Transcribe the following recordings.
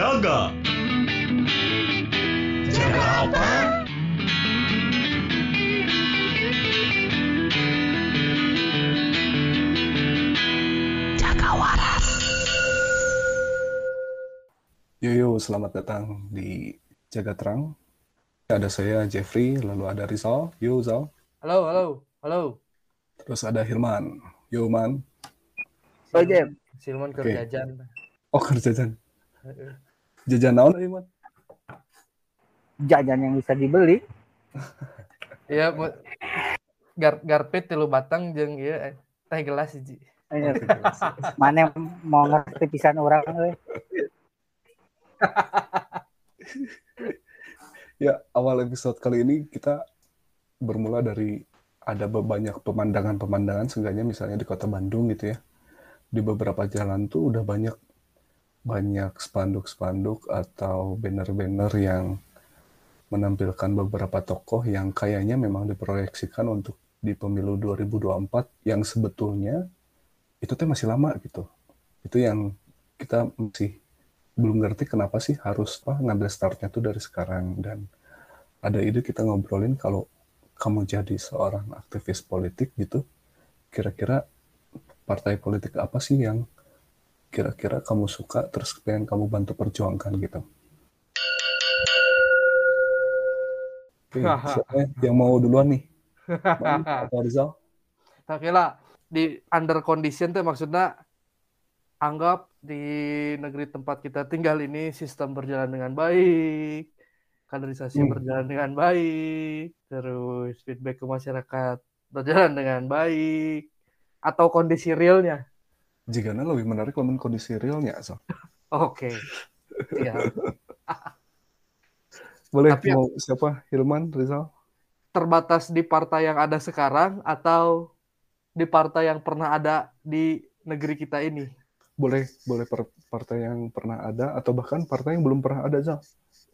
jaga. Jaga apa? Yo yo, selamat datang di Jaga Terang. Ada saya Jeffrey, lalu ada Rizal. Yo Zal. Halo, halo, halo. Terus ada Hilman. Yo Man. Oh, Jeff. Silman ke Oke. jajan. Oh kerja jajan. Jajan naon Hilman? jajan yang bisa dibeli. Iya, mu- gar garpit tilu batang jeung ieu eh, teh gelas hiji. Eh, Mana yang mau ngerti pisan orang euy. Ya, awal episode kali ini kita bermula dari ada banyak pemandangan-pemandangan, seenggaknya misalnya di kota Bandung gitu ya. Di beberapa jalan tuh udah banyak banyak spanduk-spanduk atau banner-banner yang menampilkan beberapa tokoh yang kayaknya memang diproyeksikan untuk di pemilu 2024 yang sebetulnya itu teh masih lama gitu. Itu yang kita masih belum ngerti kenapa sih harus apa ngambil startnya tuh dari sekarang dan ada ide kita ngobrolin kalau kamu jadi seorang aktivis politik gitu kira-kira partai politik apa sih yang kira-kira kamu suka terus pengen kamu bantu perjuangkan gitu Oke, siapa yang mau duluan nih? Atau Rizal? Tak kira di under condition teh maksudnya anggap di negeri tempat kita tinggal ini sistem berjalan dengan baik, kaderisasi Hmm. berjalan dengan baik, terus feedback ke masyarakat berjalan dengan baik, atau kondisi realnya. Jika lebih menarik lamun kondisi realnya, so. Oke. Iya. Boleh Tapi- mau siapa? Hilman, Rizal? terbatas di partai yang ada sekarang atau di partai yang pernah ada di negeri kita ini? Boleh, boleh per- partai yang pernah ada atau bahkan partai yang belum pernah ada, Zal.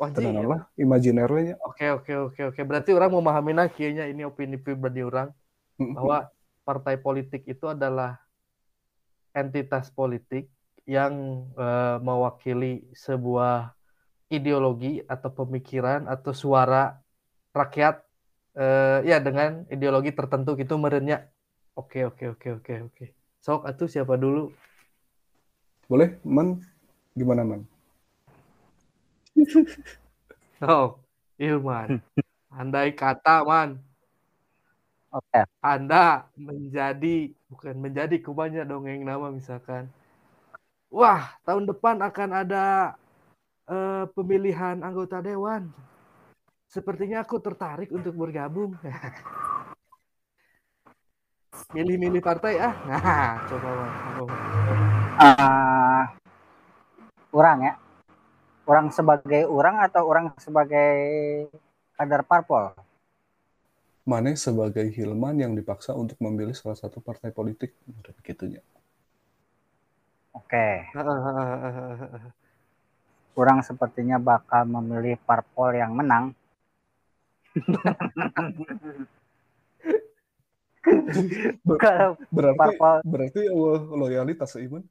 Wah, Ji, Tenang lah, imajinernya. Oke, oke, oke, oke. Berarti orang memahami nah kayaknya ini opini pribadi orang bahwa partai politik itu adalah entitas politik yang eh, mewakili sebuah ideologi atau pemikiran atau suara rakyat eh, ya dengan ideologi tertentu gitu merenya. Oke, oke, oke, oke, oke. Sok atuh siapa dulu? Boleh, Man? Gimana, Man? Oh, Ilman. Andai kata, Man, Oke. Anda menjadi bukan menjadi kubanya dongeng nama misalkan. Wah, tahun depan akan ada eh, pemilihan anggota dewan. Sepertinya aku tertarik untuk bergabung. Milih-milih partai ah. Nah, coba. Ah, orang ya. Orang sebagai orang atau orang sebagai kader parpol? Mane sebagai Hilman yang dipaksa untuk memilih salah satu partai politik. Begitunya. Oke. Orang sepertinya bakal memilih parpol yang menang. Kalau Berarti parpol berarti loyalitas Iman.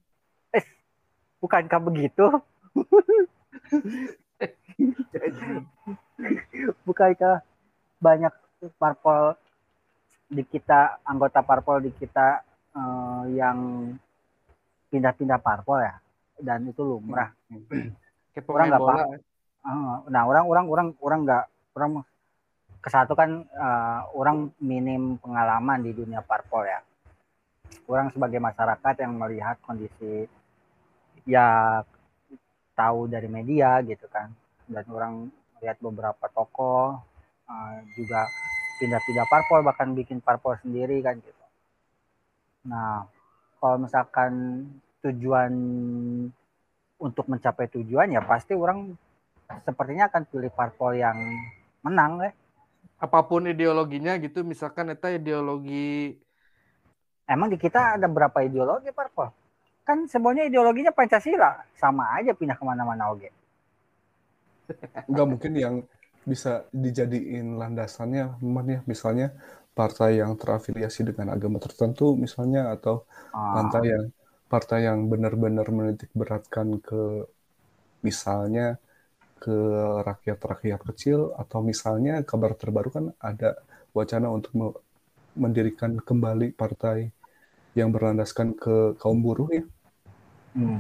bukankah begitu? bukankah banyak parpol di kita anggota parpol di kita eh, yang pindah-pindah parpol ya dan itu lumrah. Kayak Orang nggak bola. Eh, nah orang orang orang orang nggak orang ke satu kan eh, orang minim pengalaman di dunia parpol ya. Orang sebagai masyarakat yang melihat kondisi ya tahu dari media gitu kan dan orang lihat beberapa tokoh eh, juga pindah-pindah parpol bahkan bikin parpol sendiri kan gitu. Nah kalau misalkan tujuan untuk mencapai tujuan ya pasti orang sepertinya akan pilih parpol yang menang ya. Apa pun ideologinya gitu, misalkan eta ideologi Emang di kita ada berapa ideologi parpol? Kan semuanya ideologinya Pancasila, sama aja pindah ke mana-mana oke. Nggak mungkin yang bisa dijadiin landasannya, Man ya, misalnya partai yang terafiliasi dengan agama tertentu misalnya atau Ah, partai yang partai yang benar-benar menitik beratkan ke misalnya ke rakyat-rakyat kecil atau misalnya kabar terbaru kan ada wacana untuk mendirikan kembali partai yang berlandaskan ke kaum buruh ya. Hmm.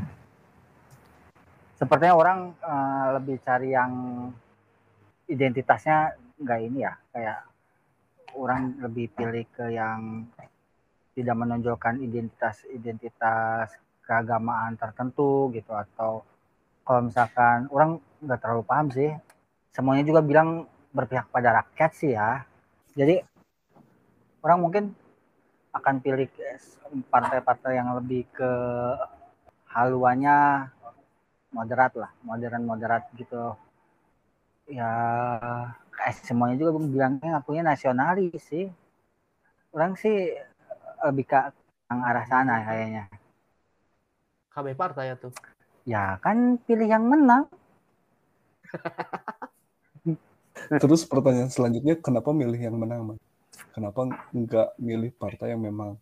Sepertinya orang uh, lebih cari yang identitasnya nggak ini ya, kayak orang lebih pilih ke yang tidak menonjolkan identitas-identitas keagamaan tertentu gitu atau kalau misalkan orang nggak terlalu paham sih semuanya juga bilang berpihak pada rakyat sih ya jadi orang mungkin akan pilih partai-partai yang lebih ke haluannya moderat lah, modern moderat gitu. Ya kayak semuanya juga bilangnya ngakunya nasionalis sih. Orang sih lebih ke yang arah sana kayaknya. KB partai ya tuh. Ya kan pilih yang menang. Terus pertanyaan selanjutnya kenapa milih yang menang, Mas? kenapa nggak milih partai yang memang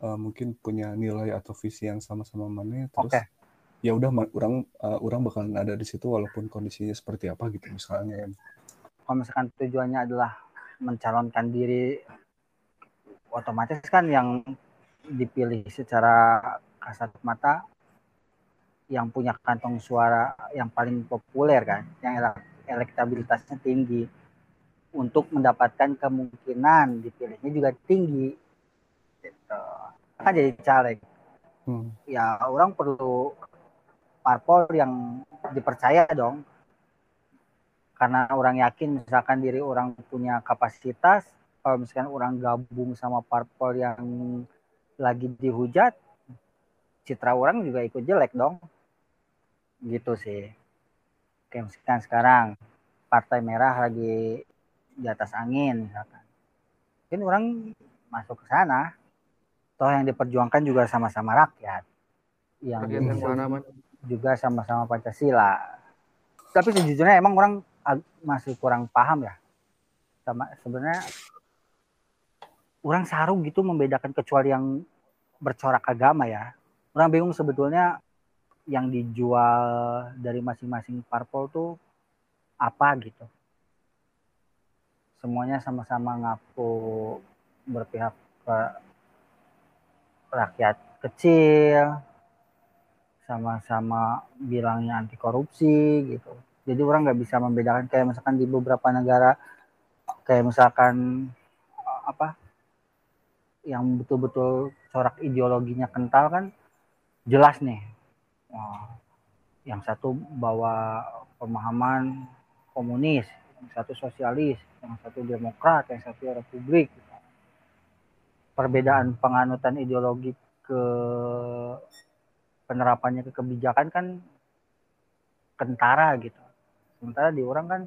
uh, mungkin punya nilai atau visi yang sama-sama mana terus okay. Ya udah orang uh, orang bakalan ada di situ walaupun kondisinya seperti apa gitu misalnya ya. kalau misalkan tujuannya adalah mencalonkan diri otomatis kan yang dipilih secara kasat mata yang punya kantong suara yang paling populer kan yang elektabilitasnya tinggi untuk mendapatkan kemungkinan dipilihnya juga tinggi gitu. kan jadi caleg hmm. ya orang perlu parpol yang dipercaya dong. Karena orang yakin misalkan diri orang punya kapasitas kalau misalkan orang gabung sama parpol yang lagi dihujat citra orang juga ikut jelek dong. Gitu sih. Kayak misalkan sekarang partai merah lagi di atas angin misalkan. Mungkin orang masuk ke sana. Toh yang diperjuangkan juga sama-sama rakyat. Yang juga sama-sama Pancasila. Tapi sejujurnya emang orang masih kurang paham ya. Sama sebenarnya orang sarung gitu membedakan kecuali yang bercorak agama ya. Orang bingung sebetulnya yang dijual dari masing-masing parpol tuh apa gitu. Semuanya sama-sama ngaku berpihak ke rakyat kecil sama-sama bilangnya anti korupsi gitu jadi orang nggak bisa membedakan kayak misalkan di beberapa negara kayak misalkan apa yang betul-betul corak ideologinya kental kan jelas nih yang satu bawa pemahaman komunis yang satu sosialis yang satu demokrat, yang satu republik. Perbedaan penganutan ideologi ke penerapannya ke kebijakan kan kentara gitu. Sementara di orang kan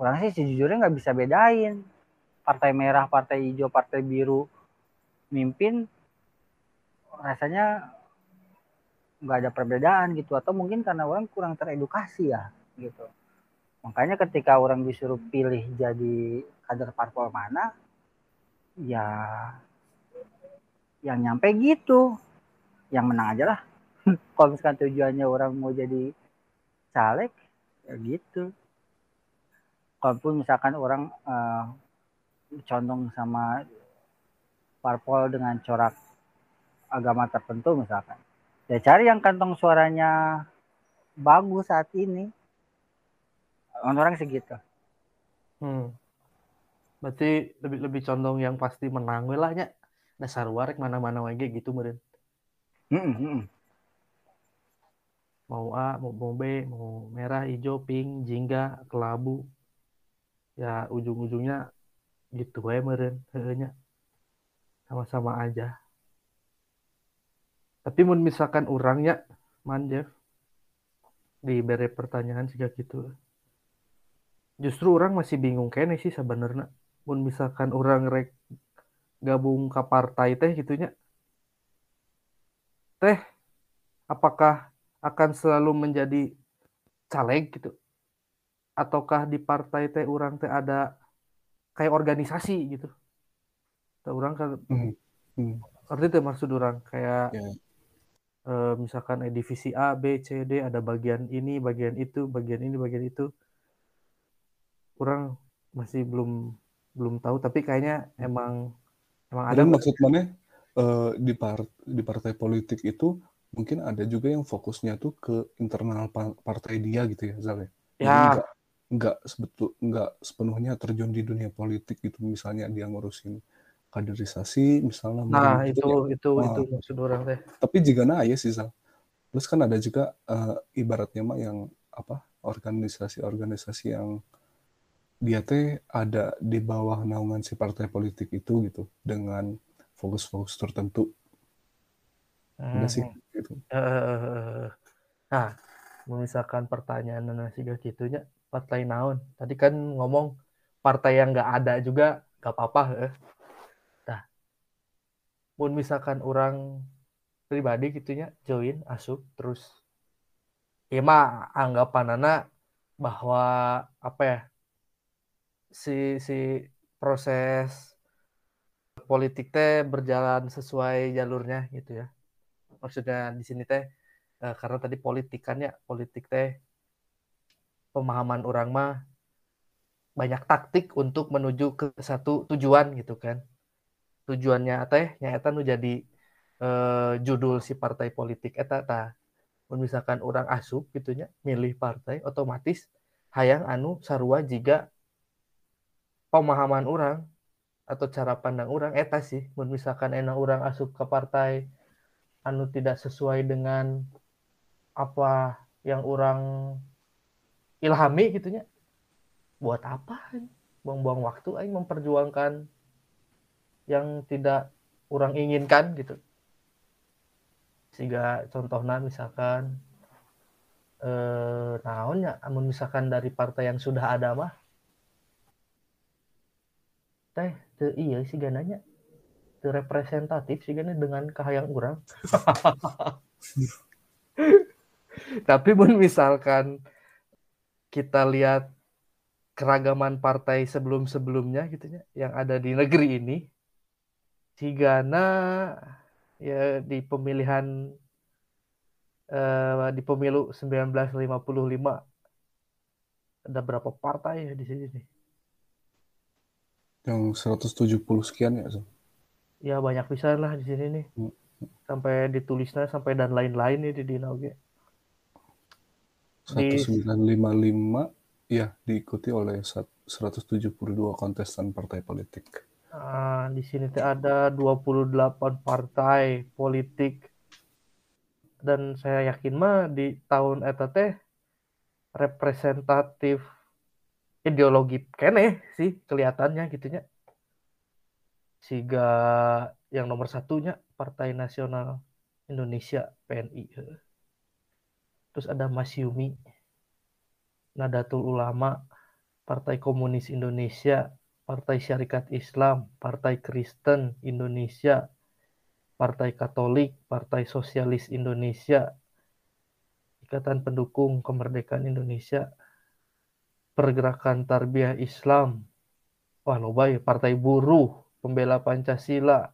orang sih sejujurnya nggak bisa bedain partai merah, partai hijau, partai biru mimpin rasanya nggak ada perbedaan gitu atau mungkin karena orang kurang teredukasi ya gitu Makanya ketika orang disuruh pilih jadi kader parpol mana, ya yang nyampe gitu. Yang menang aja lah. Kalau misalkan tujuannya orang mau jadi caleg, ya gitu. Kalaupun misalkan orang uh, condong sama parpol dengan corak agama tertentu misalkan. Ya cari yang kantong suaranya bagus saat ini orang segitu hmm. berarti lebih lebih condong yang pasti menang wilahnya dasar warek mana-mana lagi gitu meren mau A mau, mau B mau merah hijau pink jingga kelabu. Ya ujung-ujungnya gitu ya meren hanya sama-sama aja. Tapi mau misalkan orangnya manjev diberi pertanyaan sih gitu. Justru orang masih bingung kayaknya sih sebenarnya pun misalkan orang rek gabung ke partai teh gitunya teh apakah akan selalu menjadi caleg gitu ataukah di partai teh orang teh ada kayak organisasi gitu teh orang kan hmm. Hmm. arti teh maksud orang kayak yeah. uh, misalkan eh, divisi A, B, C, D ada bagian ini, bagian itu, bagian ini, bagian itu. Kurang masih belum belum tahu tapi kayaknya emang emang ada maksud mana uh, di part di partai politik itu mungkin ada juga yang fokusnya tuh ke internal partai dia gitu ya Zal ya. Ya. Enggak, enggak sebetul enggak sepenuhnya terjun di dunia politik gitu misalnya dia ngurusin kaderisasi misalnya nah itu ya. itu nah, itu maksud orang teh tapi jika nah ya sih Zal terus kan ada juga uh, ibaratnya mah yang apa organisasi-organisasi yang dia teh ada di bawah naungan si partai politik itu gitu dengan fokus-fokus tertentu. Hmm. sih gitu. Uh, nah, misalkan pertanyaan nasi gitunya partai naon. Tadi kan ngomong partai yang nggak ada juga nggak apa-apa. Eh. Nah, pun misalkan orang pribadi gitunya join asup terus ya mah anggapan anak bahwa apa ya si si proses politik teh berjalan sesuai jalurnya gitu ya. Maksudnya di sini teh eh, karena tadi politik kan ya politik teh pemahaman orang mah banyak taktik untuk menuju ke satu tujuan gitu kan. Tujuannya teh nyata nu jadi eh, judul si partai politik. Eta ta misalkan orang asup gitunya milih partai otomatis hayang anu sarua jika pemahaman orang atau cara pandang orang eta sih. Misalkan enak orang asup ke partai anu tidak sesuai dengan apa yang orang ilhami gitunya buat apa buang-buang waktu aing memperjuangkan yang tidak orang inginkan gitu. Sehingga contohnya misalkan eh naonnya misalkan dari partai yang sudah ada mah teh te iya sih gananya te representatif sih gana dengan kahayang orang tapi pun misalkan kita lihat keragaman partai sebelum-sebelumnya gitu ya yang ada di negeri ini Gana ya di pemilihan uh, di pemilu 1955 ada berapa partai ya di sini nih yang 170 sekian ya, so? Ya banyak bisa lah di sini nih. Hmm. Sampai ditulisnya sampai dan lain-lain nih di Dina oke. 1955 ya diikuti oleh 172 kontestan partai politik. Nah, di sini ada 28 partai politik dan saya yakin mah di tahun eta teh representatif ideologi kene sih kelihatannya gitunya. Sehingga yang nomor satunya Partai Nasional Indonesia PNI terus ada Mas Yumi Nadatul Ulama Partai Komunis Indonesia Partai Syarikat Islam Partai Kristen Indonesia Partai Katolik Partai Sosialis Indonesia Ikatan Pendukung Kemerdekaan Indonesia pergerakan tarbiyah Islam. Wah, lo baik Partai Buruh, pembela Pancasila.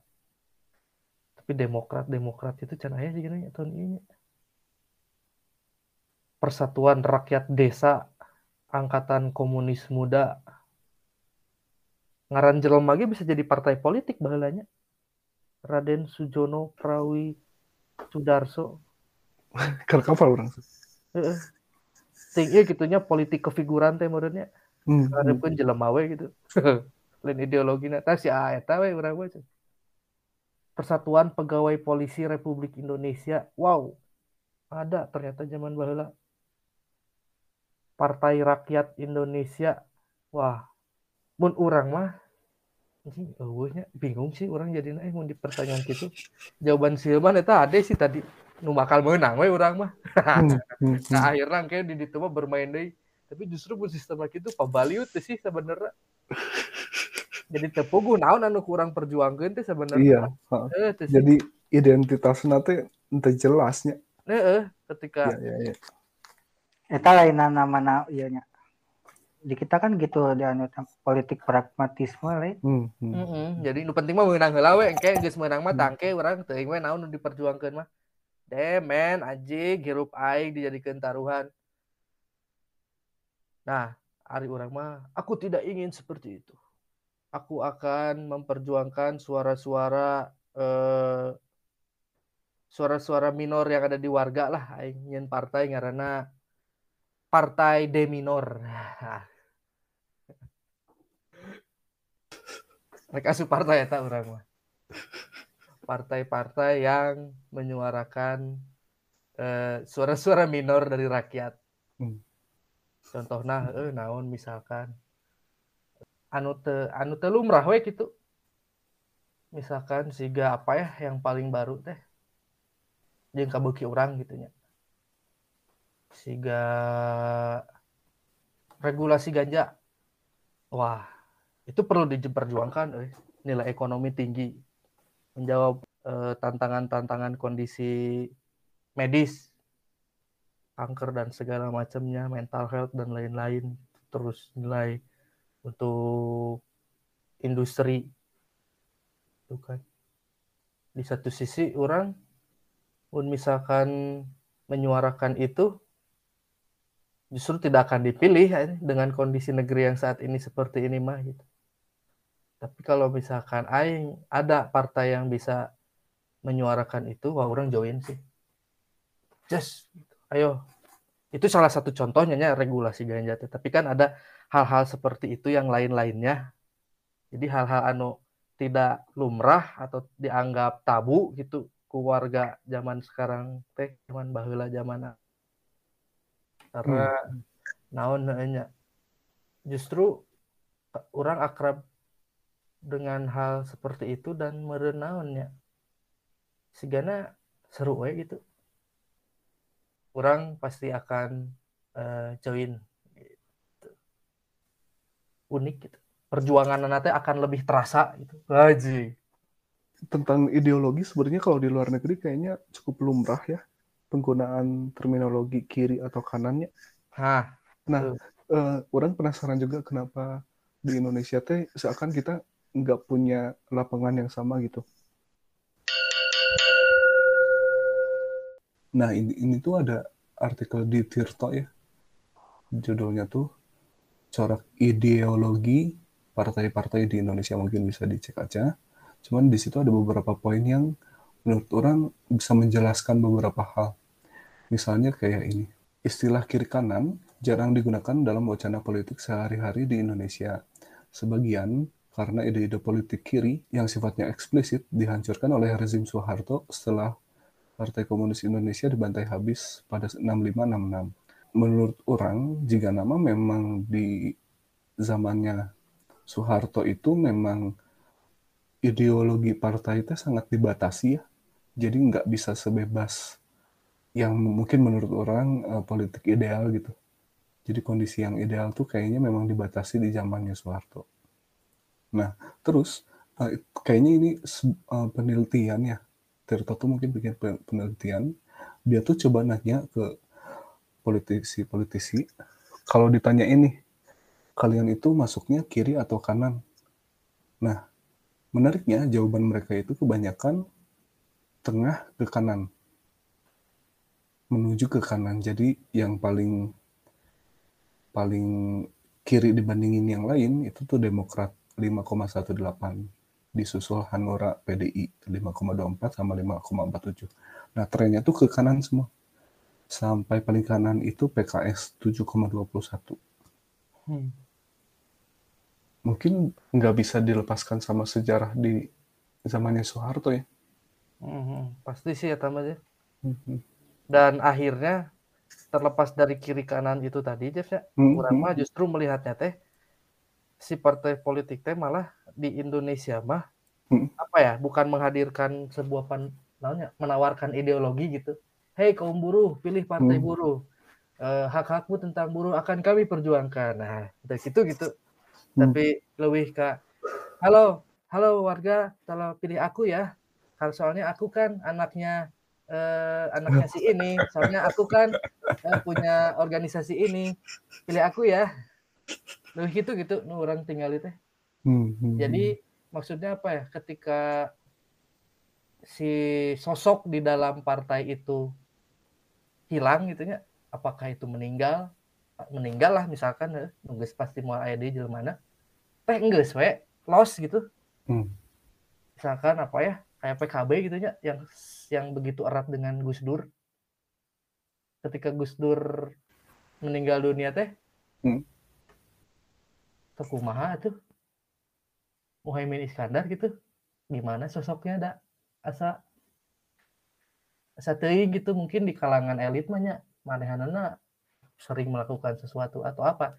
Tapi Demokrat, Demokrat itu can aya sih tahun ini. Persatuan Rakyat Desa, Angkatan Komunis Muda. Ngaran jelema bisa jadi partai politik bahalanya. Raden Sujono Prawi Sudarso. Kalau kapal orang ting iya gitunya politik kefiguran teh hmm. ada pun jelema we gitu. Lain ideologi nah si eta we urang we Persatuan Pegawai Polisi Republik Indonesia. Wow. Ada ternyata zaman baheula. Partai Rakyat Indonesia. Wah. Mun urang mah anjing eueuhnya bingung sih orang jadi eh mau dipertanyaan gitu jawaban silman eta ada sih tadi nu bakal menang we orang mah. Hmm, hmm, nah hmm. akhirnya kayak di ditu mah bermain deh. Tapi justru pun sistem itu pabaliut sih sebenarnya. Jadi tepugu naon anu kurang perjuangkan teh sebenarnya. Iya. Eh, Jadi identitas nanti ente jelasnya. Eh, ketika. Iya, iya, iya. Eta lain nama iya nya. Di kita kan gitu di anu politik pragmatisme lain. Hmm, hmm. Mm -hmm. Jadi nu penting mah menang heula we engke geus menang mah tangke urang teuing we naon nu diperjuangkeun mah demen anjing hirup aing dijadikan taruhan nah hari orang mah aku tidak ingin seperti itu. Aku akan memperjuangkan suara-suara eh, suara-suara minor yang ada di warga lah ingin partai karena partai de minor. Mereka su partai ya tak orang mah partai-partai yang menyuarakan suara eh, suara-suara minor dari rakyat. Hmm. Contohnya, eh, naon misalkan anu te anu te lumrah we gitu. Misalkan siga apa ya yang paling baru teh jeung kabuki orang gitu nya. Siga regulasi ganja. Wah, itu perlu diperjuangkan eh. nilai ekonomi tinggi menjawab eh, tantangan-tantangan kondisi medis, kanker dan segala macamnya, mental health dan lain-lain. Terus nilai untuk industri, itu kan. Di satu sisi orang, pun misalkan menyuarakan itu, justru tidak akan dipilih ya, dengan kondisi negeri yang saat ini seperti ini mah gitu. Tapi kalau misalkan aing ada partai yang bisa menyuarakan itu, wah orang join sih. Just ayo. Itu salah satu contohnya ya regulasi ganja. Tapi kan ada hal-hal seperti itu yang lain-lainnya. Jadi hal-hal anu tidak lumrah atau dianggap tabu gitu keluarga zaman sekarang teh zaman bahula zaman karena hmm. naon justru orang akrab dengan hal seperti itu dan merenaunnya segana seru ya gitu. Orang pasti akan uh, join gitu. unik gitu. Perjuangan nanti akan lebih terasa gitu. Gaji tentang ideologi sebenarnya kalau di luar negeri kayaknya cukup lumrah ya penggunaan terminologi kiri atau kanannya. Hah, nah, uh, orang penasaran juga kenapa di Indonesia teh seakan kita nggak punya lapangan yang sama gitu. Nah ini, ini tuh ada artikel di Tirto ya, judulnya tuh corak ideologi partai-partai di Indonesia mungkin bisa dicek aja. Cuman di situ ada beberapa poin yang menurut orang bisa menjelaskan beberapa hal. Misalnya kayak ini, istilah kiri kanan jarang digunakan dalam wacana politik sehari-hari di Indonesia. Sebagian karena ide-ide politik kiri yang sifatnya eksplisit dihancurkan oleh rezim Soeharto setelah Partai Komunis Indonesia dibantai habis pada 6566. Menurut orang, jika nama memang di zamannya Soeharto itu memang ideologi partai itu sangat dibatasi ya. Jadi nggak bisa sebebas yang mungkin menurut orang uh, politik ideal gitu. Jadi kondisi yang ideal tuh kayaknya memang dibatasi di zamannya Soeharto. Nah, terus uh, kayaknya ini uh, penelitian ya. Tirto tuh mungkin bikin penelitian. Dia tuh coba nanya ke politisi-politisi. Kalau ditanya ini, kalian itu masuknya kiri atau kanan? Nah, menariknya jawaban mereka itu kebanyakan tengah ke kanan. Menuju ke kanan. Jadi yang paling paling kiri dibandingin yang lain itu tuh Demokrat 5,18 disusul Hanura PDI 5,24 sama 5,47. Nah trennya tuh ke kanan semua. Sampai paling kanan itu PKS 7,21. Hmm. Mungkin nggak bisa dilepaskan sama sejarah di zamannya Soeharto ya. Hmm, pasti sih ya tamatnya. Hmm. Dan akhirnya terlepas dari kiri kanan itu tadi, Jeff ya, hmm. justru melihatnya teh si partai politik teh malah di Indonesia mah hmm. apa ya bukan menghadirkan sebuah pan namanya menawarkan ideologi gitu. Hei kaum buruh pilih partai hmm. buruh. Uh, hak-hakmu tentang buruh akan kami perjuangkan. Nah dari situ gitu. Hmm. tapi lebih ke halo halo warga kalau pilih aku ya. Kalau soalnya aku kan anaknya uh, anaknya si ini. Soalnya aku kan uh, punya organisasi ini. Pilih aku ya lebih gitu gitu. Nu orang tinggal itu hmm, hmm, jadi hmm. maksudnya apa ya? Ketika si sosok di dalam partai itu hilang gitu ya apakah itu meninggal? Meninggal lah misalkan nunggu pasti mau aya di mana. Teh enggak we. Lost gitu. Hmm. misalkan apa ya? Kayak PKB gitu ya yang yang begitu erat dengan Gus Dur. Ketika Gus Dur meninggal dunia teh hmm. Kumaha tuh Muhammad Iskandar gitu. Gimana sosoknya ada asa asa teuing gitu mungkin di kalangan elit banyak manehanana sering melakukan sesuatu atau apa.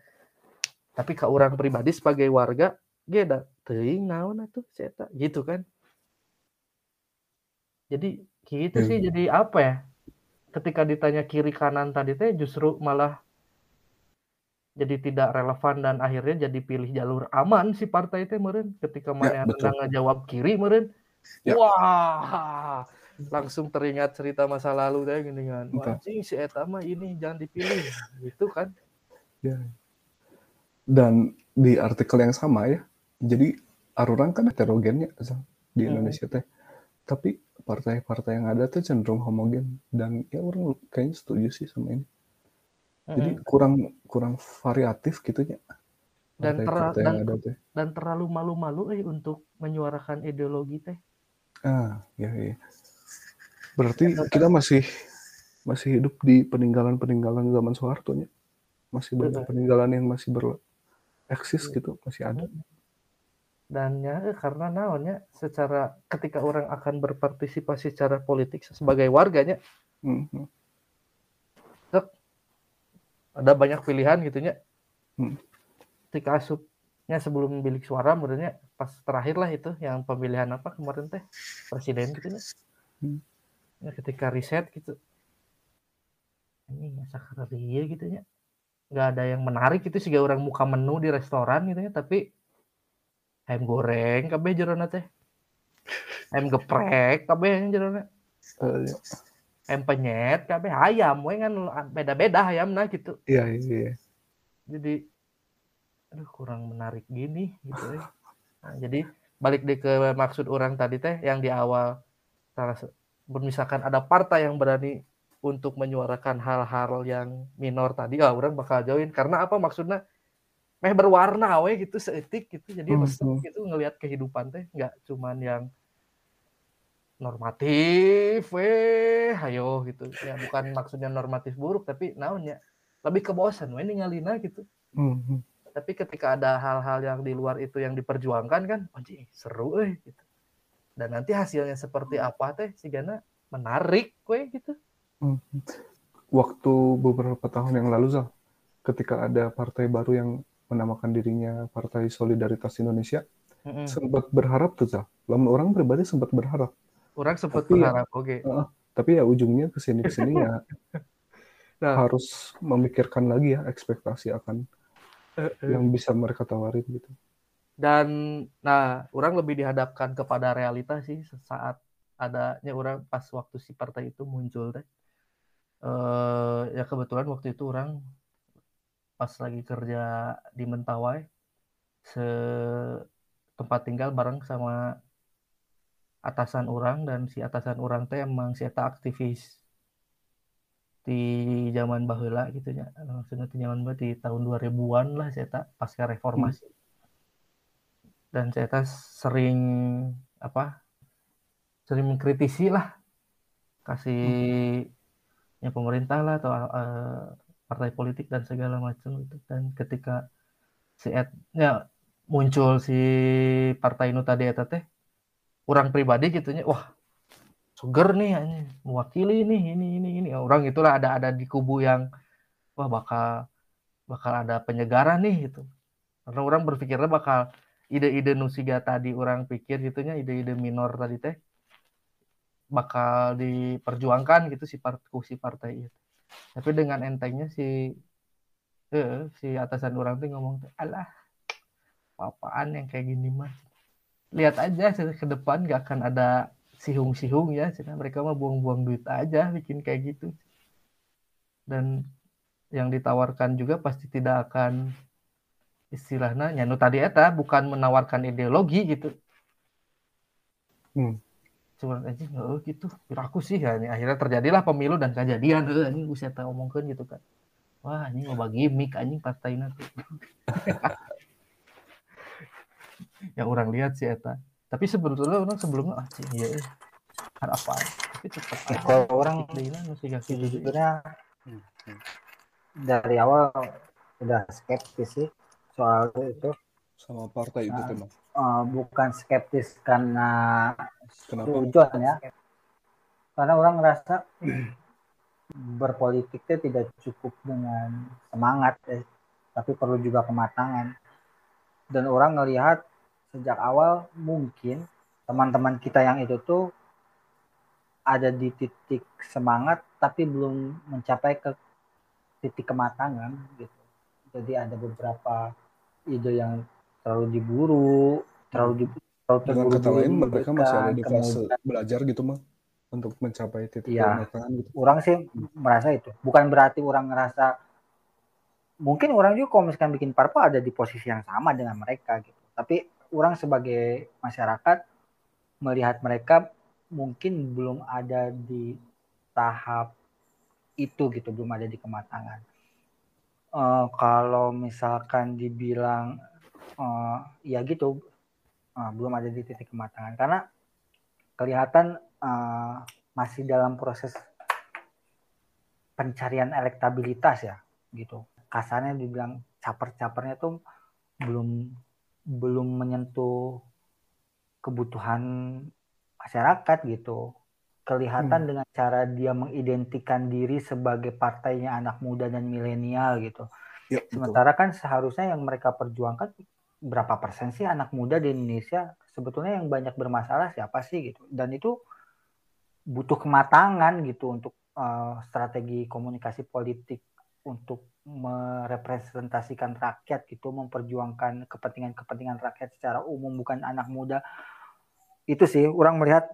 Tapi ke orang pribadi sebagai warga dia ada teuing naon atuh saya gitu kan. Jadi gitu hmm. sih jadi apa ya? Ketika ditanya kiri kanan tadi teh justru malah jadi tidak relevan dan akhirnya jadi pilih jalur aman si partai itu meren ketika mana ya, ngejawab kiri meren ya. wah langsung teringat cerita masa lalu teh gini kan. Anjing si eta mah ini jangan dipilih. Gitu kan. Ya. dan di artikel yang sama ya jadi Arurang kan heterogennya di hmm. Indonesia teh. Tapi partai-partai yang ada tuh cenderung homogen. Dan ya orang kayaknya setuju sih sama ini jadi kurang kurang variatif gitu ya. Dan, ter dan, ada, teh. dan terlalu malu-malu eh untuk menyuarakan ideologi teh. Ah, ya ya. Berarti ya, kita masih masih hidup di peninggalan-peninggalan zaman Soeharto nya. Masih banyak peninggalan yang masih bereksis ya. gitu, masih ada. Dan ya eh, karena naonnya secara ketika orang akan berpartisipasi secara politik sebagai warganya, mm -hmm ada banyak pilihan gitunya hmm. ketika asupnya sebelum bilik suara menurutnya pas terakhir lah itu yang pemilihan apa kemarin teh? Presiden gitu hmm. ya, ketika riset gitu. Ini masa dia gitu ya nggak ada yang menarik itu sih orang muka menu di restoran gitu ya tapi ayam goreng kabeh jerona teh. Ayam geprek kabeh jerona uh, ya em penyet kabeh ayam we kan beda-beda ayam nah gitu. Iya, iya, iya. Jadi aduh kurang menarik gini gitu ya. Nah, jadi balik deh ke maksud orang tadi teh yang di awal salah misalkan ada partai yang berani untuk menyuarakan hal-hal yang minor tadi ah orang bakal join karena apa maksudnya meh berwarna we gitu seetik gitu jadi mm -hmm. gitu ngelihat kehidupan teh nggak cuman yang normatif weh ayo gitu ya bukan maksudnya normatif buruk tapi naonnya lebih ke bosan weh ningalina gitu mm-hmm. tapi ketika ada hal-hal yang di luar itu yang diperjuangkan kan anjing seru eh gitu dan nanti hasilnya seperti apa teh sih Gana menarik weh gitu mm-hmm. waktu beberapa tahun yang lalu Zal ketika ada partai baru yang menamakan dirinya Partai Solidaritas Indonesia mm-hmm. sempat berharap tuh Zal lamun orang pribadi sempat berharap Orang sempat tapi ya, oke. Okay. Uh, tapi ya ujungnya ke sini ke sini ya nah. harus memikirkan lagi ya ekspektasi akan uh, uh. yang bisa mereka tawarin gitu. Dan nah, orang lebih dihadapkan kepada realita sih saat adanya orang pas waktu si partai itu muncul teh. Uh, ya kebetulan waktu itu orang pas lagi kerja di Mentawai se tempat tinggal bareng sama atasan orang dan si atasan orang teh emang si eta aktivis di zaman bahula gitu ya maksudnya di zaman di tahun 2000-an lah si eta pasca reformasi hmm. dan si eta sering apa sering mengkritisi lah kasih hmm. ya pemerintah lah atau uh, partai politik dan segala macam itu dan ketika si et, ya muncul si partai nu tadi eta teh orang pribadi gitunya wah sugar nih mewakili nih ini ini ini. Orang itulah ada ada di kubu yang wah bakal bakal ada penyegaran nih gitu. Karena orang berpikirnya bakal ide-ide nusiga tadi orang pikir gitunya ide-ide minor tadi teh bakal diperjuangkan gitu si partai si partai itu. Tapi dengan entengnya si eh, si atasan orang tuh ngomong alah apaan yang kayak gini mah lihat aja ke depan gak akan ada sihung-sihung ya. Cina mereka mah buang-buang duit aja bikin kayak gitu. Dan yang ditawarkan juga pasti tidak akan istilahnya nyanu tadi eta bukan menawarkan ideologi gitu. Hmm. cuma anjing oh gitu. Aku sih ya ini akhirnya terjadilah pemilu dan kejadian eh ini tahu omongkan gitu kan. Wah ini mau bagi mic anjing partai nanti yang orang lihat sih eta. Tapi sebetulnya orang sebelumnya ah sih iya ada apa tapi tetap ya, kalau orang sebenarnya dari awal udah skeptis sih soal itu. Sama partai itu nah, teman uh, bukan skeptis karena tujuan ya. Karena orang ngerasa berpolitiknya tidak cukup dengan semangat ya, tapi perlu juga kematangan. Dan orang ngelihat sejak awal mungkin teman-teman kita yang itu tuh ada di titik semangat tapi belum mencapai ke titik kematangan gitu jadi ada beberapa ide yang terlalu diburu terlalu di terlalu dengan kata lain mereka masih ada di fase belajar gitu mah untuk mencapai titik ya, gitu. Orang sih merasa itu. Bukan berarti orang ngerasa mungkin orang juga kalau misalkan bikin parpol ada di posisi yang sama dengan mereka gitu. Tapi orang sebagai masyarakat melihat mereka mungkin belum ada di tahap itu gitu, belum ada di kematangan. Uh, kalau misalkan dibilang uh, ya gitu uh, belum ada di titik kematangan karena kelihatan uh, masih dalam proses pencarian elektabilitas ya gitu kasarnya dibilang caper-capernya tuh belum belum menyentuh kebutuhan masyarakat gitu kelihatan hmm. dengan cara dia mengidentikan diri sebagai partainya anak muda dan milenial gitu. Ya, Sementara kan seharusnya yang mereka perjuangkan berapa persen sih anak muda di Indonesia sebetulnya yang banyak bermasalah siapa sih gitu dan itu butuh kematangan gitu untuk uh, strategi komunikasi politik untuk merepresentasikan rakyat gitu memperjuangkan kepentingan-kepentingan rakyat secara umum bukan anak muda itu sih orang melihat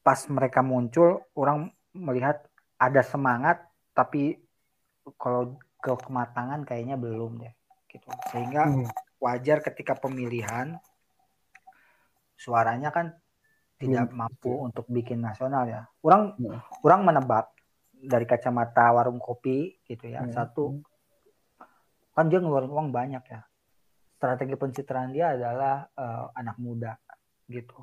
pas mereka muncul orang melihat ada semangat tapi kalau ke kematangan kayaknya belum deh gitu sehingga hmm wajar ketika pemilihan suaranya kan tidak hmm. mampu untuk bikin nasional ya. Orang hmm. orang menebak dari kacamata warung kopi gitu ya. Hmm. Satu kan dia ngeluarin uang banyak ya. Strategi pencitraan dia adalah uh, anak muda gitu.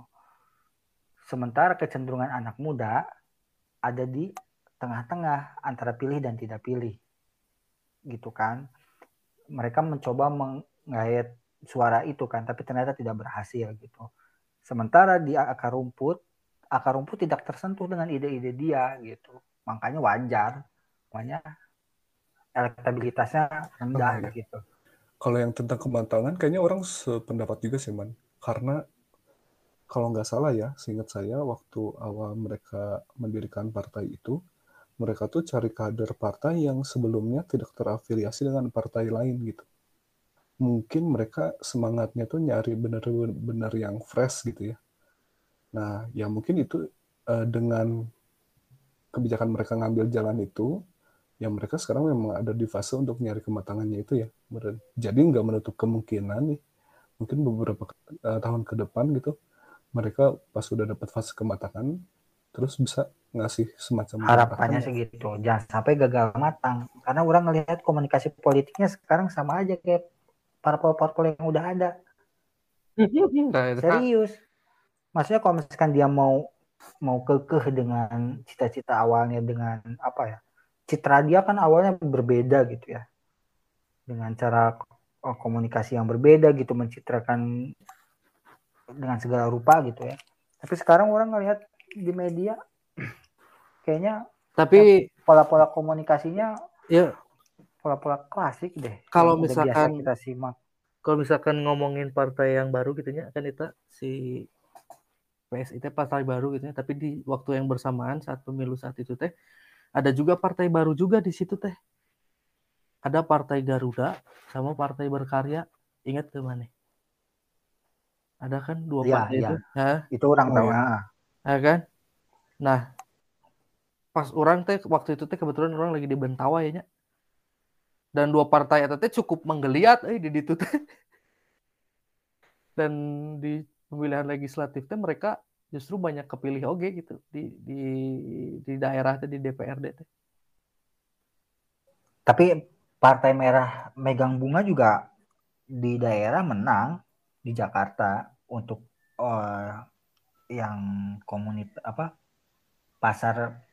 Sementara kecenderungan anak muda ada di tengah-tengah antara pilih dan tidak pilih. Gitu kan. Mereka mencoba meng ngait suara itu kan tapi ternyata tidak berhasil gitu sementara di akar rumput akar rumput tidak tersentuh dengan ide-ide dia gitu makanya wajar makanya elektabilitasnya rendah oh, gitu. Kalau yang tentang kematangan kayaknya orang sependapat juga sih man. Karena kalau nggak salah ya seingat saya waktu awal mereka mendirikan partai itu mereka tuh cari kader partai yang sebelumnya tidak terafiliasi dengan partai lain gitu. Mungkin mereka semangatnya tuh nyari bener-bener yang fresh gitu ya. Nah, ya mungkin itu uh, dengan kebijakan mereka ngambil jalan itu, ya mereka sekarang memang ada di fase untuk nyari kematangannya itu ya. Jadi nggak menutup kemungkinan nih, mungkin beberapa uh, tahun ke depan gitu, mereka pas sudah dapat fase kematangan, terus bisa ngasih semacam harapannya segitu jangan sampai gagal matang karena orang ngelihat komunikasi politiknya sekarang sama aja kayak parpol-parpol yang udah ada. Nah, Serius. Maksudnya kalau misalkan dia mau mau kekeh dengan cita-cita awalnya dengan apa ya? Citra dia kan awalnya berbeda gitu ya. Dengan cara oh, komunikasi yang berbeda gitu mencitrakan dengan segala rupa gitu ya. Tapi sekarang orang ngelihat di media kayaknya tapi pola-pola komunikasinya ya pola-pola klasik deh. Kalau misalkan kita simak. Kalau misalkan ngomongin partai yang baru gitu ya, kan itu si PS itu partai baru gitu ya, tapi di waktu yang bersamaan saat pemilu saat itu teh ada juga partai baru juga di situ teh. Ada partai Garuda sama partai Berkarya. Ingat ke mana? Ada kan dua ya, partai ya. itu? Hah? Itu orang oh, tahu. Ya. ya kan? Nah, pas orang teh waktu itu teh kebetulan orang lagi di Bentawa ya dan dua partai itu cukup menggeliat eh di itu dan di pemilihan legislatif teh mereka justru banyak kepilih oke gitu di di di daerah di DPRD Tapi Partai Merah megang bunga juga di daerah menang di Jakarta untuk uh, yang komunitas apa pasar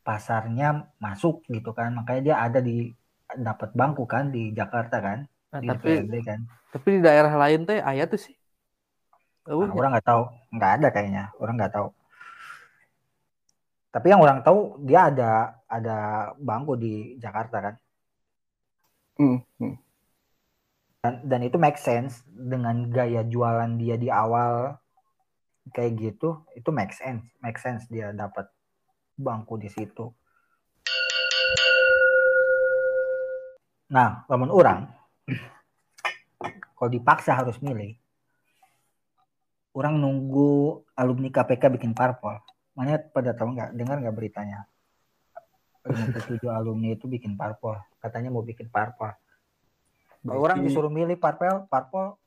pasarnya masuk gitu kan. Makanya dia ada di dapat bangku kan di Jakarta kan nah, di tapi DPRD kan. tapi di daerah lain teh ayat tuh sih nah, orang nggak tahu. Nggak ada kayaknya. Orang nggak tahu. Tapi yang orang tahu dia ada ada bangku di Jakarta kan? Hmm, hmm. Dan, dan itu make sense. Dengan gaya jualan dia di awal kayak gitu itu make sense. Make sense dia dapat bangku di situ. Nah lamun orang kalau dipaksa harus milih orang nunggu alumni KPK bikin parpol mana pada tahu nggak dengar nggak beritanya 57 alumni itu bikin parpol katanya mau bikin parpol kalau orang disuruh milih parpol, parpol,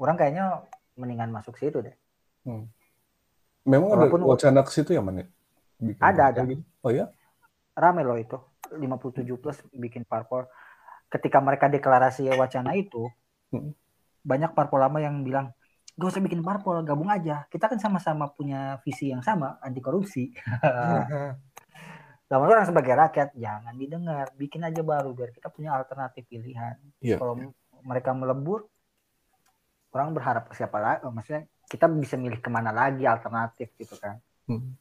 orang kayaknya mendingan masuk situ deh. Hmm. Memang Walaupun ada wacana ke situ ya, mana? ada, ada. Gitu. Oh ya? Rame loh itu. 57 plus bikin parpol. Ketika mereka deklarasi wacana itu, hmm. banyak parpol lama yang bilang, gak usah bikin parpol, gabung aja. Kita kan sama-sama punya visi yang sama, anti korupsi. Namun orang sebagai rakyat jangan didengar, bikin aja baru biar kita punya alternatif pilihan. Yeah. Kalau mereka melebur, orang berharap ke siapa lagi? Oh, maksudnya kita bisa milih ke mana lagi alternatif gitu kan? Hmm.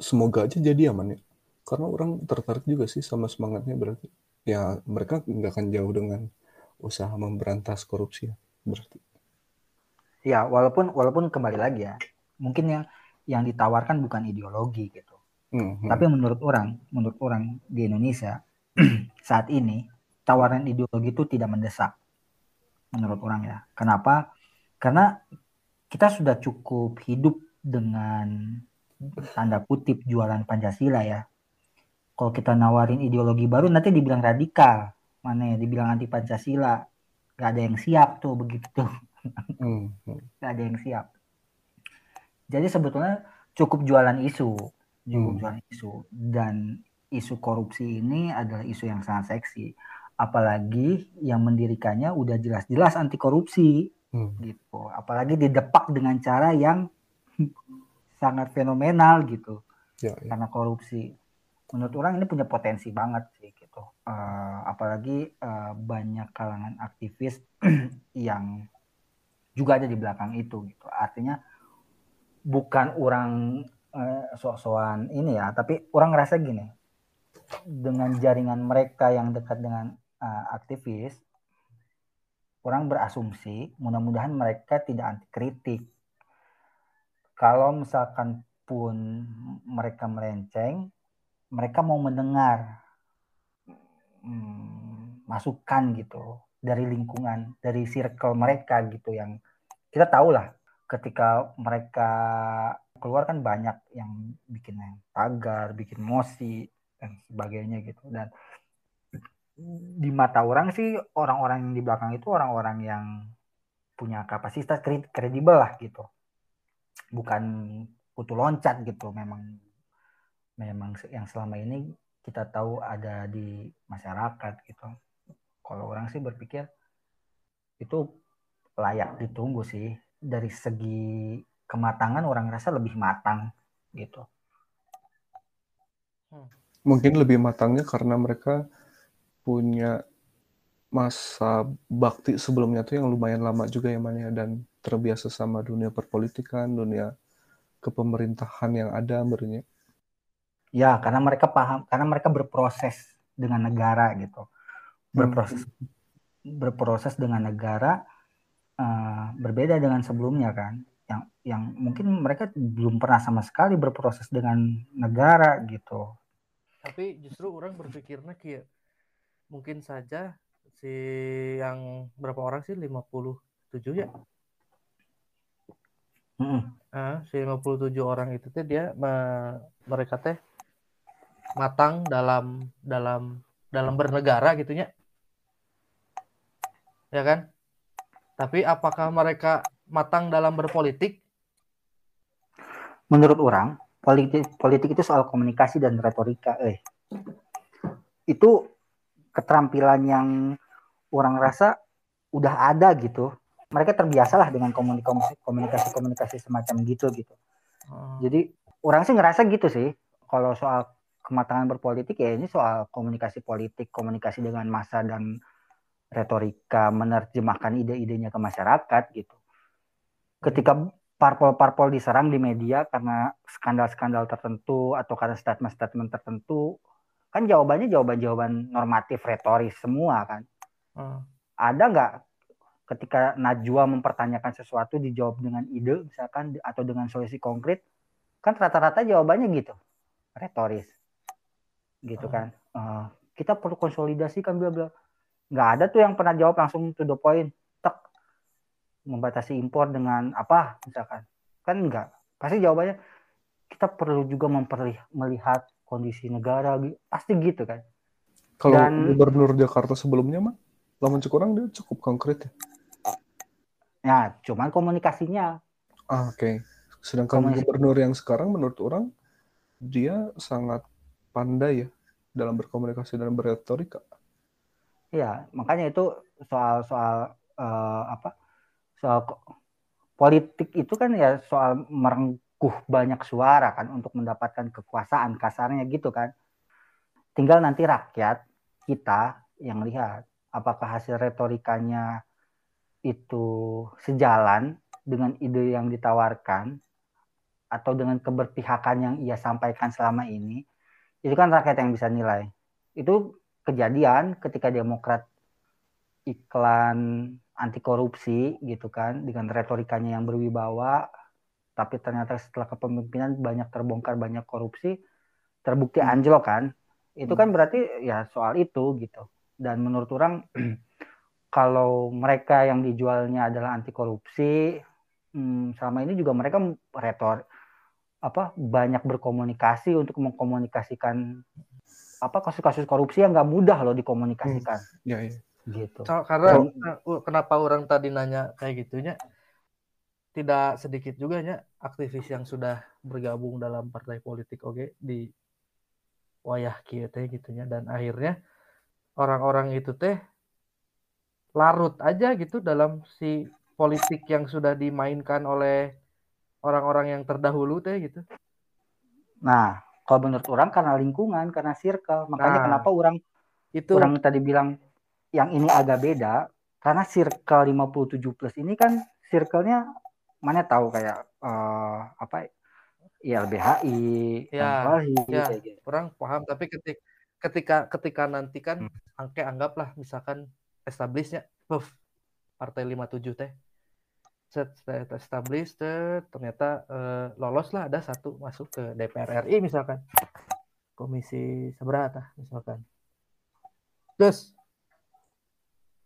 Semoga aja jadi aman ya, karena orang tertarik juga sih sama semangatnya berarti. Ya mereka nggak akan jauh dengan usaha memberantas korupsi ya berarti. Ya walaupun walaupun kembali lagi ya, mungkin yang yang ditawarkan bukan ideologi gitu hmm Tapi menurut orang, menurut orang di Indonesia saat ini tawaran ideologi itu tidak mendesak. Menurut orang ya. Kenapa? Karena kita sudah cukup hidup dengan tanda kutip jualan Pancasila ya. Kalau kita nawarin ideologi baru nanti dibilang radikal, mana ya dibilang anti Pancasila. Gak ada yang siap tuh begitu. Gak ada yang siap. Jadi sebetulnya cukup jualan isu juga hmm. isu dan isu korupsi ini adalah isu yang sangat seksi apalagi yang mendirikannya udah jelas-jelas anti korupsi hmm. gitu apalagi didepak dengan cara yang sangat fenomenal gitu ya, ya. karena korupsi menurut orang ini punya potensi banget sih gitu uh, apalagi uh, banyak kalangan aktivis yang juga ada di belakang itu gitu artinya bukan orang eh, sok-sokan ini ya, tapi orang ngerasa gini, dengan jaringan mereka yang dekat dengan uh, aktivis, orang berasumsi mudah-mudahan mereka tidak anti kritik. Kalau misalkan pun mereka melenceng, mereka mau mendengar hmm, masukan gitu dari lingkungan, dari circle mereka gitu yang kita tahu lah ketika mereka keluar kan banyak yang bikin tagar, bikin mosi dan sebagainya gitu. Dan di mata orang sih orang-orang yang di belakang itu orang-orang yang punya kapasitas kredibel lah gitu. Bukan kutu loncat gitu memang memang yang selama ini kita tahu ada di masyarakat gitu. Kalau orang sih berpikir itu layak ditunggu sih dari segi kematangan orang rasa lebih matang gitu. Hmm. Mungkin lebih matangnya karena mereka punya masa bakti sebelumnya tuh yang lumayan lama juga ya Mania dan terbiasa sama dunia perpolitikan, dunia kepemerintahan yang ada bernya. Ya, karena mereka paham, karena mereka berproses dengan negara gitu. Berproses hmm. berproses dengan negara uh, berbeda dengan sebelumnya kan yang yang mungkin mereka belum pernah sama sekali berproses dengan negara gitu. Tapi justru orang berpikirnya kayak mungkin saja si yang berapa orang sih 57 ya? Hmm. Nah, si 57 orang itu teh dia me, mereka teh matang dalam dalam dalam bernegara gitunya. Ya kan? Tapi apakah mereka matang dalam berpolitik? menurut orang politik politik itu soal komunikasi dan retorika eh itu keterampilan yang orang rasa udah ada gitu mereka terbiasalah dengan komunikasi komunikasi komunikasi semacam gitu gitu oh. jadi orang sih ngerasa gitu sih kalau soal kematangan berpolitik ya ini soal komunikasi politik komunikasi dengan massa dan retorika menerjemahkan ide-idenya ke masyarakat gitu ketika parpol-parpol diserang di media karena skandal-skandal tertentu atau karena statement-statement tertentu, kan jawabannya jawaban-jawaban normatif retoris semua kan. Hmm. Ada nggak ketika Najwa mempertanyakan sesuatu dijawab dengan ide misalkan atau dengan solusi konkret, kan rata-rata jawabannya gitu, retoris, gitu hmm. kan. Uh, kita perlu konsolidasi kan bla bla. Nggak ada tuh yang pernah jawab langsung to the point. Membatasi impor dengan apa misalkan. Kan enggak pasti jawabannya kita perlu juga memperlihat melihat kondisi negara pasti gitu kan. Kalau Dan, gubernur Jakarta sebelumnya mah lamun kurang dia cukup konkret ya. Ya cuman komunikasinya. Ah, oke. Okay. sedangkan Komunikasi. gubernur yang sekarang menurut orang dia sangat pandai ya dalam berkomunikasi dan berretorika Iya, makanya itu soal soal uh, apa soal politik itu kan ya soal merengkuh banyak suara kan untuk mendapatkan kekuasaan kasarnya gitu kan. Tinggal nanti rakyat kita yang lihat apakah hasil retorikanya itu sejalan dengan ide yang ditawarkan atau dengan keberpihakan yang ia sampaikan selama ini itu kan rakyat yang bisa nilai. Itu kejadian ketika Demokrat iklan anti korupsi gitu kan dengan retorikanya yang berwibawa tapi ternyata setelah kepemimpinan banyak terbongkar banyak korupsi terbukti hmm. anjlok kan itu kan hmm. berarti ya soal itu gitu dan menurut orang kalau mereka yang dijualnya adalah anti korupsi hmm, selama ini juga mereka retor apa banyak berkomunikasi untuk mengkomunikasikan apa kasus-kasus korupsi yang nggak mudah loh dikomunikasikan. Hmm. Ya, ya gitu karena oh. kenapa orang tadi nanya kayak gitunya tidak sedikit juga ya aktivis yang sudah bergabung dalam partai politik oke okay, di wayah kia teh gitunya dan akhirnya orang-orang itu teh larut aja gitu dalam si politik yang sudah dimainkan oleh orang-orang yang terdahulu teh gitu. Nah, kalau menurut orang karena lingkungan, karena circle, makanya nah, kenapa orang itu. orang tadi bilang yang ini agak beda. Karena circle 57 plus ini kan circle-nya mana tahu kayak uh, apa ILBHI, ya, ya. gitu. kurang paham. Tapi ketika ketika ketika nanti kan hmm. angke anggaplah misalkan establishnya buff partai 57 teh set, set establish ternyata uh, lolos lah ada satu masuk ke DPR RI misalkan. Komisi seberapa misalkan. Terus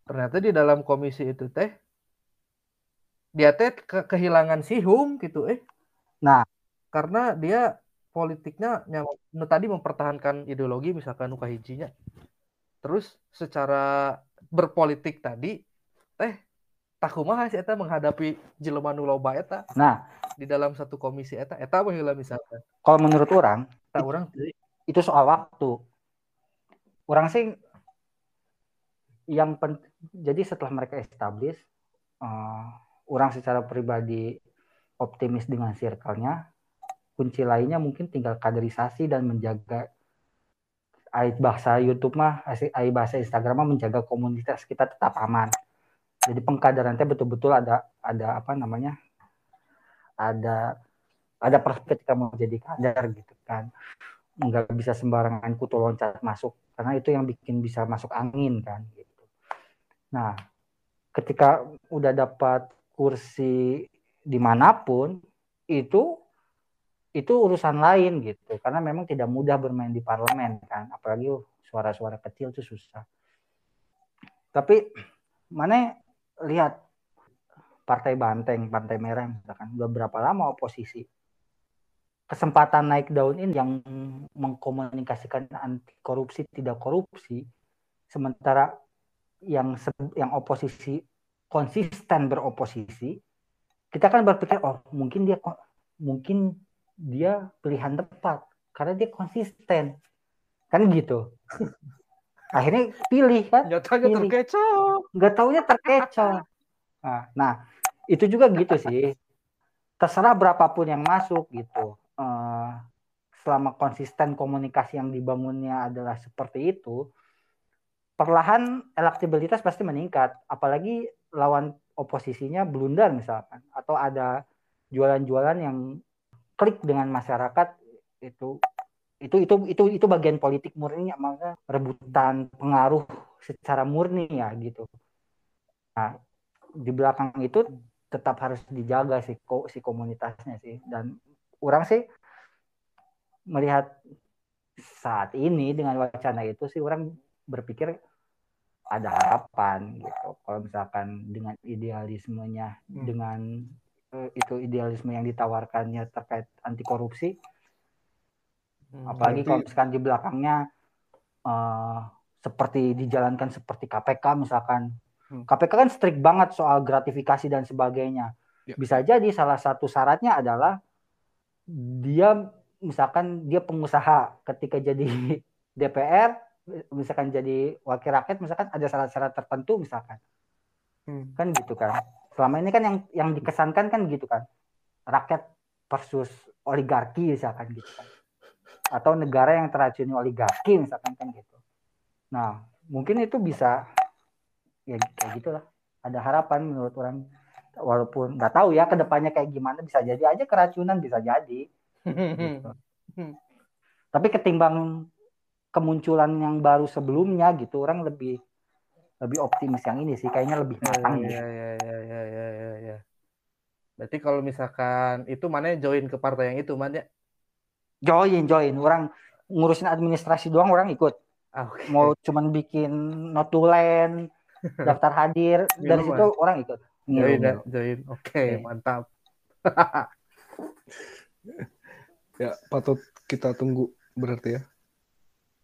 ternyata di dalam komisi itu teh dia teh ke kehilangan sihum gitu eh. Nah. Karena dia politiknya yang tadi mempertahankan ideologi misalkan nuka hijinya. Terus secara berpolitik tadi teh takumaha sih eta menghadapi jelema nu loba eta nah. di dalam satu komisi eta. Eta baheula misalkan? Kalau menurut orang tak orang itu soal waktu. Orang sih yang pen, jadi setelah mereka establish uh, orang secara pribadi optimis dengan circle-nya kunci lainnya mungkin tinggal kaderisasi dan menjaga ait bahasa YouTube mah ait bahasa Instagram mah menjaga komunitas kita tetap aman jadi pengkaderan betul-betul ada ada apa namanya? Ada ada perspektif mau jadi kader gitu kan. Nggak bisa sembarangan kutu loncat masuk karena itu yang bikin bisa masuk angin kan gitu. Nah, ketika udah dapat kursi di mana pun itu itu urusan lain gitu. Karena memang tidak mudah bermain di parlemen kan apalagi suara-suara kecil itu susah. Tapi mana lihat partai banteng partai merah misalkan udah berapa lama oposisi kesempatan naik daun ini yang mengkomunikasikan anti korupsi tidak korupsi sementara yang yang oposisi konsisten beroposisi, kita kan berpikir oh mungkin dia mungkin dia pilihan tepat karena dia konsisten. Kan gitu akhirnya pilih kan? Nyatanya pilih. terkecoh. Nggak taunya terkecoh. Nah, nah itu juga gitu sih. Terserah berapapun yang masuk gitu. Uh, selama konsisten komunikasi yang dibangunnya adalah seperti itu perlahan elektabilitas pasti meningkat. Apalagi lawan oposisinya blunder misalkan. Atau ada jualan-jualan yang klik dengan masyarakat itu itu itu itu itu bagian politik murni maksudnya rebutan pengaruh secara murni ya gitu. Nah di belakang itu tetap harus dijaga si si komunitasnya sih. Dan orang sih melihat saat ini dengan wacana itu sih orang berpikir ada harapan gitu. Kalau misalkan dengan idealismenya hmm. dengan uh, itu idealisme yang ditawarkannya terkait anti korupsi hmm, apalagi berarti... kalau misalkan di belakangnya uh, seperti dijalankan seperti KPK misalkan. Hmm. KPK kan strict banget soal gratifikasi dan sebagainya. Ya. bisa jadi salah satu syaratnya adalah dia misalkan dia pengusaha ketika jadi DPR misalkan jadi wakil rakyat misalkan ada syarat-syarat tertentu misalkan. Hmm. kan gitu kan. Selama ini kan yang yang dikesankan kan gitu kan. Rakyat versus oligarki misalkan gitu kan atau negara yang teracuni oligarki misalkan kan gitu nah mungkin itu bisa ya kayak gitulah ada harapan menurut orang walaupun nggak tahu ya ke depannya kayak gimana bisa jadi aja keracunan bisa jadi gitu. tapi ketimbang kemunculan yang baru sebelumnya gitu orang lebih lebih optimis yang ini sih kayaknya lebih iya, matang ya, ya, ya, ya, ya, ya, ya. Berarti kalau misalkan itu mana join ke partai yang itu mana? Join, join. Orang ngurusin administrasi doang orang ikut. Ah, okay. Mau cuman bikin notulen, daftar hadir dari situ orang ikut. Join, ya, join. Oke, okay, okay. mantap. ya, patut kita tunggu berarti ya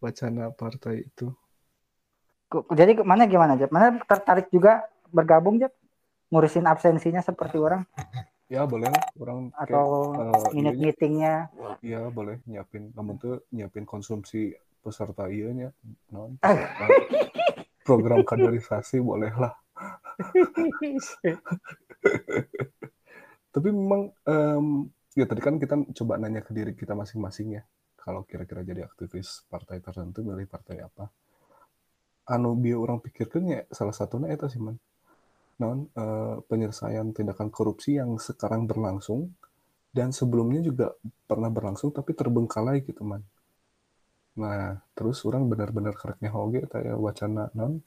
wacana partai itu. Jadi mana gimana Jep? Mana tertarik juga bergabung Jep? Ngurusin absensinya seperti orang? Ya boleh orang atau uh, minute iya, meetingnya. Ya boleh. Nyiapin, namun tuh nyiapin konsumsi peserta iya nya, non program kaderisasi boleh lah. Tapi memang um, ya tadi kan kita coba nanya ke diri kita masing-masing ya. Kalau kira-kira jadi aktivis partai tertentu milih partai apa? Anu bio orang pikirkan ya salah satunya itu sih man non uh, penyelesaian tindakan korupsi yang sekarang berlangsung dan sebelumnya juga pernah berlangsung tapi terbengkalai gitu man. Nah terus orang benar-benar kereknya hoge kayak wacana non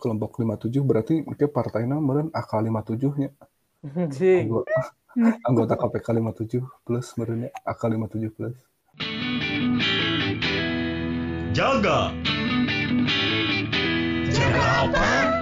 kelompok 57 berarti mungkin partai meren AK 57 nya anggota, anggota KPK 57 plus merennya AK 57 plus. Jaga. Jaga apa?